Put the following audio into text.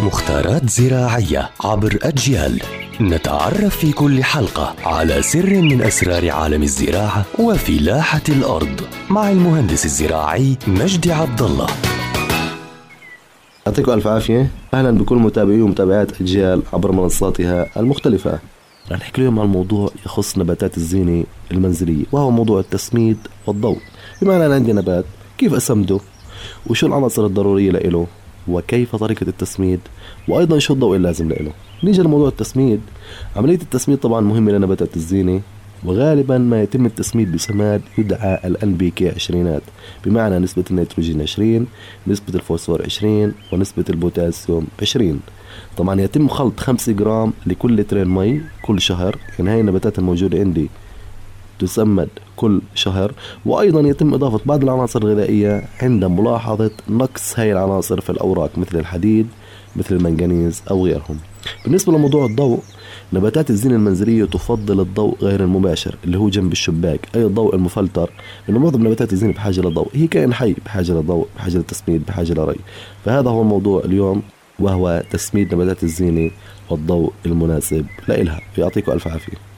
مختارات زراعية عبر أجيال. نتعرف في كل حلقة على سر من أسرار عالم الزراعة وفلاحة الأرض مع المهندس الزراعي مجدي عبد الله. يعطيكم ألف عافية. أهلا بكل متابعي ومتابعات أجيال عبر منصاتها المختلفة. رح نحكي اليوم عن موضوع يخص نباتات الزينة المنزلية وهو موضوع التسميد والضوء. بمعنى أنا عندي نبات كيف أسمده؟ وشو العناصر الضرورية لإله؟ وكيف طريقة التسميد وأيضا شو الضوء اللازم له. نيجي لموضوع التسميد. عملية التسميد طبعا مهمة لنباتات الزينة وغالبا ما يتم التسميد بسماد يدعى NPK عشرينات بمعنى نسبة النيتروجين 20 نسبة الفوسفور 20 ونسبة البوتاسيوم 20 طبعا يتم خلط 5 جرام لكل لترين مي كل شهر. يعني هاي النباتات الموجودة عندي تسمد كل شهر وأيضا يتم إضافة بعض العناصر الغذائية عند ملاحظة نقص هاي العناصر في الأوراق مثل الحديد مثل المنغنيز أو غيرهم. بالنسبة لموضوع الضوء نباتات الزينة المنزلية تفضل الضوء غير المباشر اللي هو جنب الشباك أي الضوء المفلتر لأنه معظم نباتات الزينة بحاجة للضوء هي كائن حي بحاجة للضوء بحاجة للتسميد بحاجة لري. فهذا هو الموضوع اليوم وهو تسميد نباتات الزينة والضوء المناسب لإلها. يعطيكم ألف عافية.